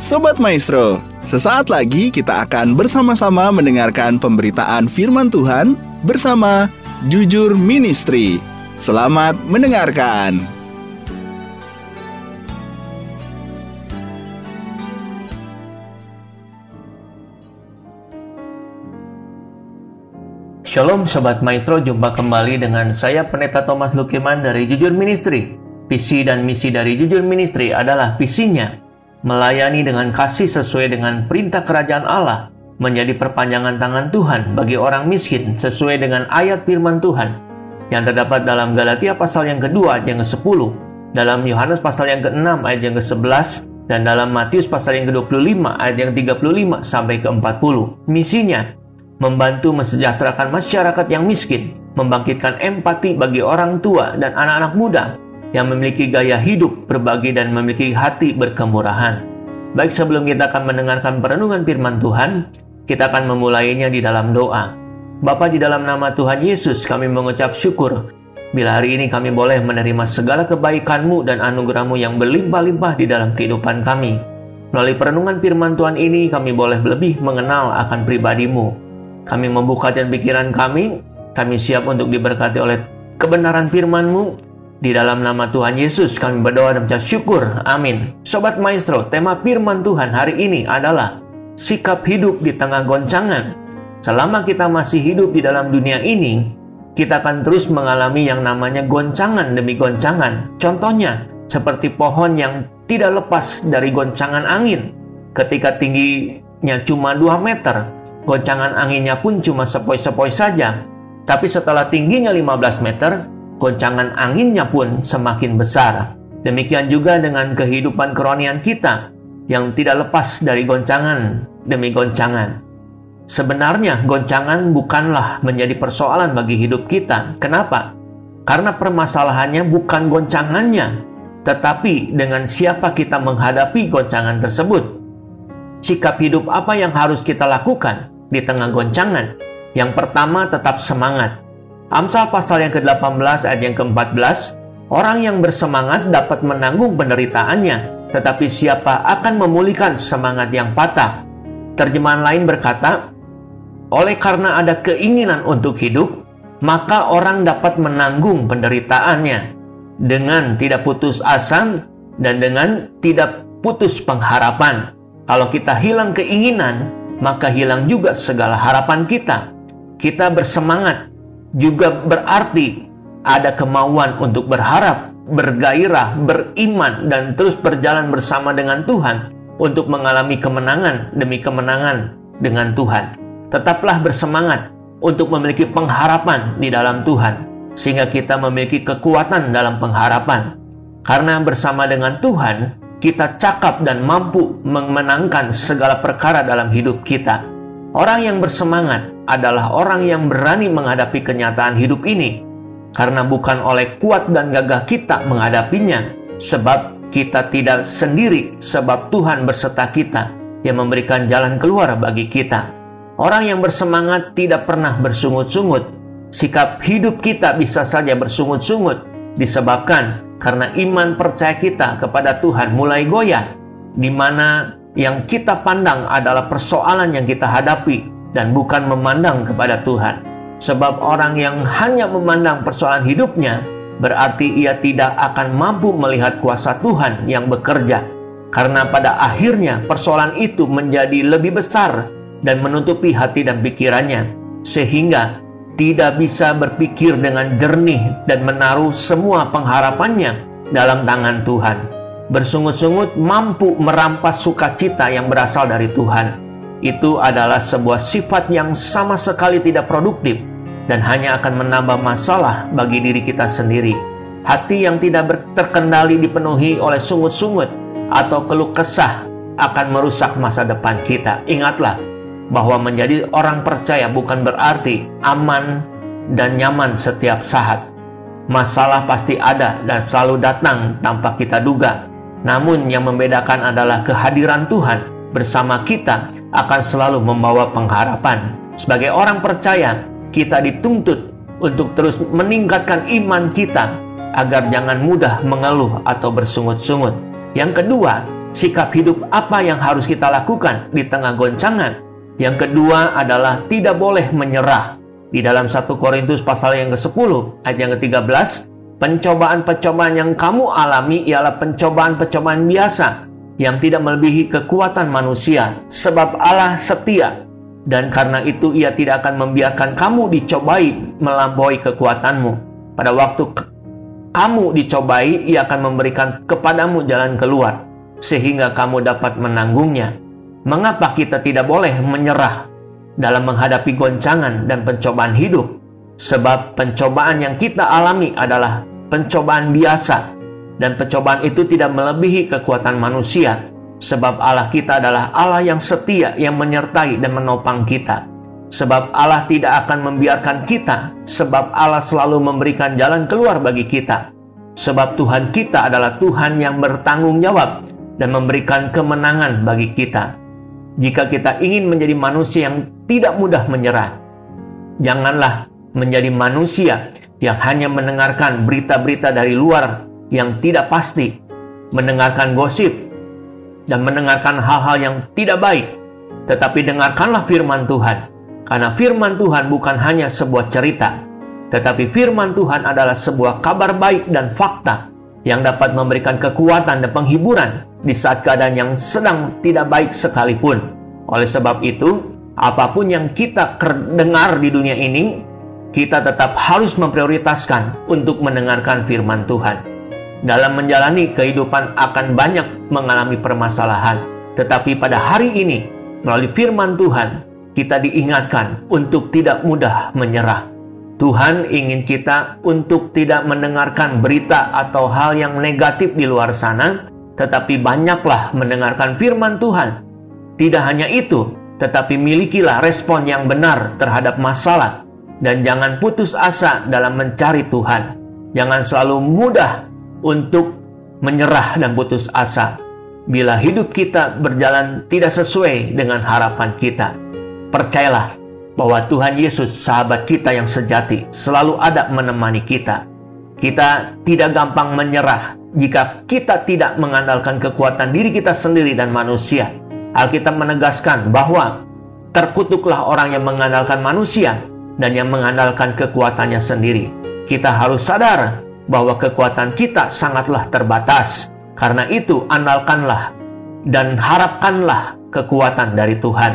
Sobat Maestro, sesaat lagi kita akan bersama-sama mendengarkan pemberitaan firman Tuhan bersama Jujur Ministry. Selamat mendengarkan. Shalom Sobat Maestro, jumpa kembali dengan saya Pendeta Thomas Lukiman dari Jujur Ministry. Visi dan misi dari Jujur Ministry adalah visinya melayani dengan kasih sesuai dengan perintah kerajaan Allah, menjadi perpanjangan tangan Tuhan bagi orang miskin sesuai dengan ayat firman Tuhan yang terdapat dalam Galatia pasal yang kedua ayat yang ke-10, dalam Yohanes pasal yang ke-6 ayat yang ke-11, dan dalam Matius pasal yang ke-25 ayat yang 35 sampai ke-40. Misinya membantu mensejahterakan masyarakat yang miskin, membangkitkan empati bagi orang tua dan anak-anak muda yang memiliki gaya hidup berbagi dan memiliki hati berkemurahan. Baik sebelum kita akan mendengarkan perenungan firman Tuhan, kita akan memulainya di dalam doa. Bapa di dalam nama Tuhan Yesus kami mengucap syukur bila hari ini kami boleh menerima segala kebaikan-Mu dan anugerah-Mu yang berlimpah-limpah di dalam kehidupan kami. Melalui perenungan firman Tuhan ini kami boleh lebih mengenal akan pribadi-Mu. Kami membuka dan pikiran kami, kami siap untuk diberkati oleh kebenaran firman-Mu di dalam nama Tuhan Yesus kami berdoa dan mengucap syukur. Amin. Sobat Maestro, tema firman Tuhan hari ini adalah sikap hidup di tengah goncangan. Selama kita masih hidup di dalam dunia ini, kita akan terus mengalami yang namanya goncangan demi goncangan. Contohnya, seperti pohon yang tidak lepas dari goncangan angin. Ketika tingginya cuma 2 meter, goncangan anginnya pun cuma sepoi-sepoi saja. Tapi setelah tingginya 15 meter, goncangan anginnya pun semakin besar. Demikian juga dengan kehidupan keronian kita yang tidak lepas dari goncangan demi goncangan. Sebenarnya goncangan bukanlah menjadi persoalan bagi hidup kita. Kenapa? Karena permasalahannya bukan goncangannya, tetapi dengan siapa kita menghadapi goncangan tersebut. Sikap hidup apa yang harus kita lakukan di tengah goncangan? Yang pertama, tetap semangat. Amsal pasal yang ke-18 ayat yang ke-14, orang yang bersemangat dapat menanggung penderitaannya, tetapi siapa akan memulihkan semangat yang patah? Terjemahan lain berkata, oleh karena ada keinginan untuk hidup, maka orang dapat menanggung penderitaannya dengan tidak putus asa dan dengan tidak putus pengharapan. Kalau kita hilang keinginan, maka hilang juga segala harapan kita. Kita bersemangat juga berarti ada kemauan untuk berharap, bergairah, beriman, dan terus berjalan bersama dengan Tuhan untuk mengalami kemenangan demi kemenangan dengan Tuhan. Tetaplah bersemangat untuk memiliki pengharapan di dalam Tuhan, sehingga kita memiliki kekuatan dalam pengharapan. Karena bersama dengan Tuhan, kita cakap dan mampu memenangkan segala perkara dalam hidup kita. Orang yang bersemangat adalah orang yang berani menghadapi kenyataan hidup ini, karena bukan oleh kuat dan gagah kita menghadapinya, sebab kita tidak sendiri, sebab Tuhan berserta kita yang memberikan jalan keluar bagi kita. Orang yang bersemangat tidak pernah bersungut-sungut. Sikap hidup kita bisa saja bersungut-sungut disebabkan karena iman percaya kita kepada Tuhan mulai goyah, di mana yang kita pandang adalah persoalan yang kita hadapi dan bukan memandang kepada Tuhan. Sebab orang yang hanya memandang persoalan hidupnya berarti ia tidak akan mampu melihat kuasa Tuhan yang bekerja. Karena pada akhirnya persoalan itu menjadi lebih besar dan menutupi hati dan pikirannya. Sehingga tidak bisa berpikir dengan jernih dan menaruh semua pengharapannya dalam tangan Tuhan bersungut-sungut mampu merampas sukacita yang berasal dari Tuhan. Itu adalah sebuah sifat yang sama sekali tidak produktif dan hanya akan menambah masalah bagi diri kita sendiri. Hati yang tidak terkendali dipenuhi oleh sungut-sungut atau keluh kesah akan merusak masa depan kita. Ingatlah bahwa menjadi orang percaya bukan berarti aman dan nyaman setiap saat. Masalah pasti ada dan selalu datang tanpa kita duga. Namun yang membedakan adalah kehadiran Tuhan bersama kita akan selalu membawa pengharapan. Sebagai orang percaya, kita dituntut untuk terus meningkatkan iman kita agar jangan mudah mengeluh atau bersungut-sungut. Yang kedua, sikap hidup apa yang harus kita lakukan di tengah goncangan. Yang kedua adalah tidak boleh menyerah. Di dalam 1 Korintus pasal yang ke-10 ayat yang ke-13, pencobaan-pencobaan yang kamu alami ialah pencobaan-pencobaan biasa yang tidak melebihi kekuatan manusia, sebab Allah setia dan karena itu ia tidak akan membiarkan kamu dicobai melampaui kekuatanmu. Pada waktu kamu dicobai, ia akan memberikan kepadamu jalan keluar sehingga kamu dapat menanggungnya. Mengapa kita tidak boleh menyerah dalam menghadapi goncangan dan pencobaan hidup? Sebab pencobaan yang kita alami adalah pencobaan biasa, dan pencobaan itu tidak melebihi kekuatan manusia, sebab Allah kita adalah Allah yang setia, yang menyertai dan menopang kita. Sebab Allah tidak akan membiarkan kita, sebab Allah selalu memberikan jalan keluar bagi kita. Sebab Tuhan kita adalah Tuhan yang bertanggung jawab dan memberikan kemenangan bagi kita. Jika kita ingin menjadi manusia yang tidak mudah menyerah, janganlah menjadi manusia yang hanya mendengarkan berita-berita dari luar yang tidak pasti, mendengarkan gosip, dan mendengarkan hal-hal yang tidak baik. Tetapi dengarkanlah firman Tuhan, karena firman Tuhan bukan hanya sebuah cerita, tetapi firman Tuhan adalah sebuah kabar baik dan fakta yang dapat memberikan kekuatan dan penghiburan di saat keadaan yang sedang tidak baik sekalipun. Oleh sebab itu, apa pun yang kita dengar di dunia ini, kita tetap harus memprioritaskan untuk mendengarkan firman Tuhan. Dalam menjalani kehidupan akan banyak mengalami permasalahan, tetapi pada hari ini, melalui firman Tuhan, kita diingatkan untuk tidak mudah menyerah Tuhan ingin kita untuk tidak mendengarkan berita atau hal yang negatif di luar sana, tetapi banyaklah mendengarkan firman Tuhan. Tidak hanya itu, tetapi milikilah respon yang benar terhadap masalah dan jangan putus asa dalam mencari Tuhan. Jangan selalu mudah untuk menyerah dan putus asa bila hidup kita berjalan tidak sesuai dengan harapan kita. Percayalah, bahwa Tuhan Yesus, sahabat kita yang sejati, selalu ada menemani kita. Kita tidak gampang menyerah jika kita tidak mengandalkan kekuatan diri kita sendiri dan manusia. Alkitab menegaskan bahwa terkutuklah orang yang mengandalkan manusia dan yang mengandalkan kekuatannya sendiri. Kita harus sadar bahwa kekuatan kita sangatlah terbatas. Karena itu, andalkanlah dan harapkanlah kekuatan dari Tuhan.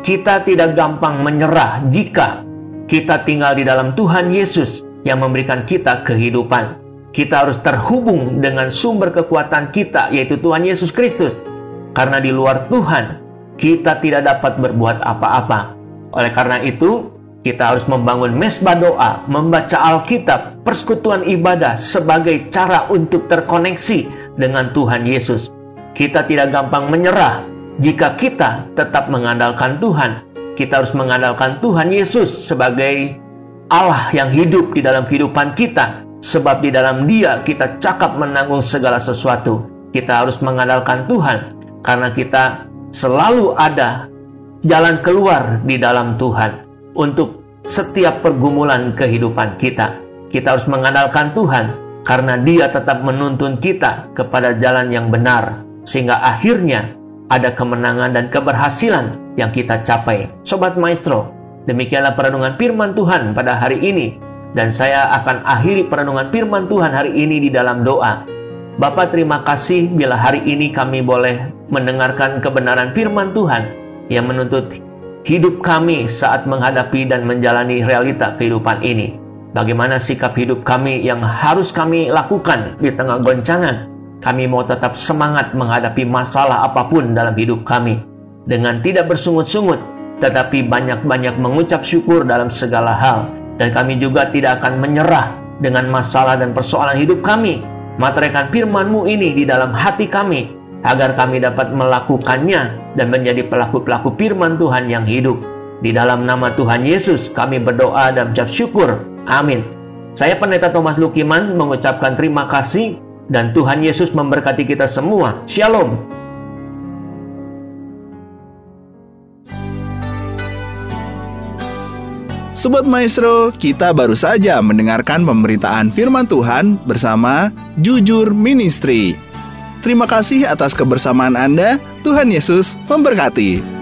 Kita tidak gampang menyerah jika kita tinggal di dalam Tuhan Yesus yang memberikan kita kehidupan. Kita harus terhubung dengan sumber kekuatan kita, yaitu Tuhan Yesus Kristus, karena di luar Tuhan kita tidak dapat berbuat apa-apa. Oleh karena itu, kita harus membangun mesbah doa, membaca Alkitab, persekutuan ibadah sebagai cara untuk terkoneksi dengan Tuhan Yesus. Kita tidak gampang menyerah jika kita tetap mengandalkan Tuhan, kita harus mengandalkan Tuhan Yesus sebagai Allah yang hidup di dalam kehidupan kita, sebab di dalam Dia kita cakap menanggung segala sesuatu. Kita harus mengandalkan Tuhan karena kita selalu ada jalan keluar di dalam Tuhan untuk setiap pergumulan kehidupan kita. Kita harus mengandalkan Tuhan karena Dia tetap menuntun kita kepada jalan yang benar, sehingga akhirnya ada kemenangan dan keberhasilan yang kita capai. Sobat Maestro, demikianlah perenungan firman Tuhan pada hari ini. Dan saya akan akhiri perenungan firman Tuhan hari ini di dalam doa. Bapak terima kasih bila hari ini kami boleh mendengarkan kebenaran firman Tuhan yang menuntut hidup kami saat menghadapi dan menjalani realita kehidupan ini. Bagaimana sikap hidup kami yang harus kami lakukan di tengah goncangan kami mau tetap semangat menghadapi masalah apa pun dalam hidup kami dengan tidak bersungut-sungut, tetapi banyak-banyak mengucap syukur dalam segala hal. Dan kami juga tidak akan menyerah dengan masalah dan persoalan hidup kami. Materaikan firman-Mu ini di dalam hati kami, agar kami dapat melakukannya dan menjadi pelaku-pelaku firman Tuhan yang hidup. Di dalam nama Tuhan Yesus kami berdoa dan ucap syukur. Amin. Saya Pendeta Thomas Lukiman mengucapkan terima kasih dan Tuhan Yesus memberkati kita semua. Shalom. Sobat Maestro, kita baru saja mendengarkan pemberitaan firman Tuhan bersama Jujur Ministry. Terima kasih atas kebersamaan Anda. Tuhan Yesus memberkati.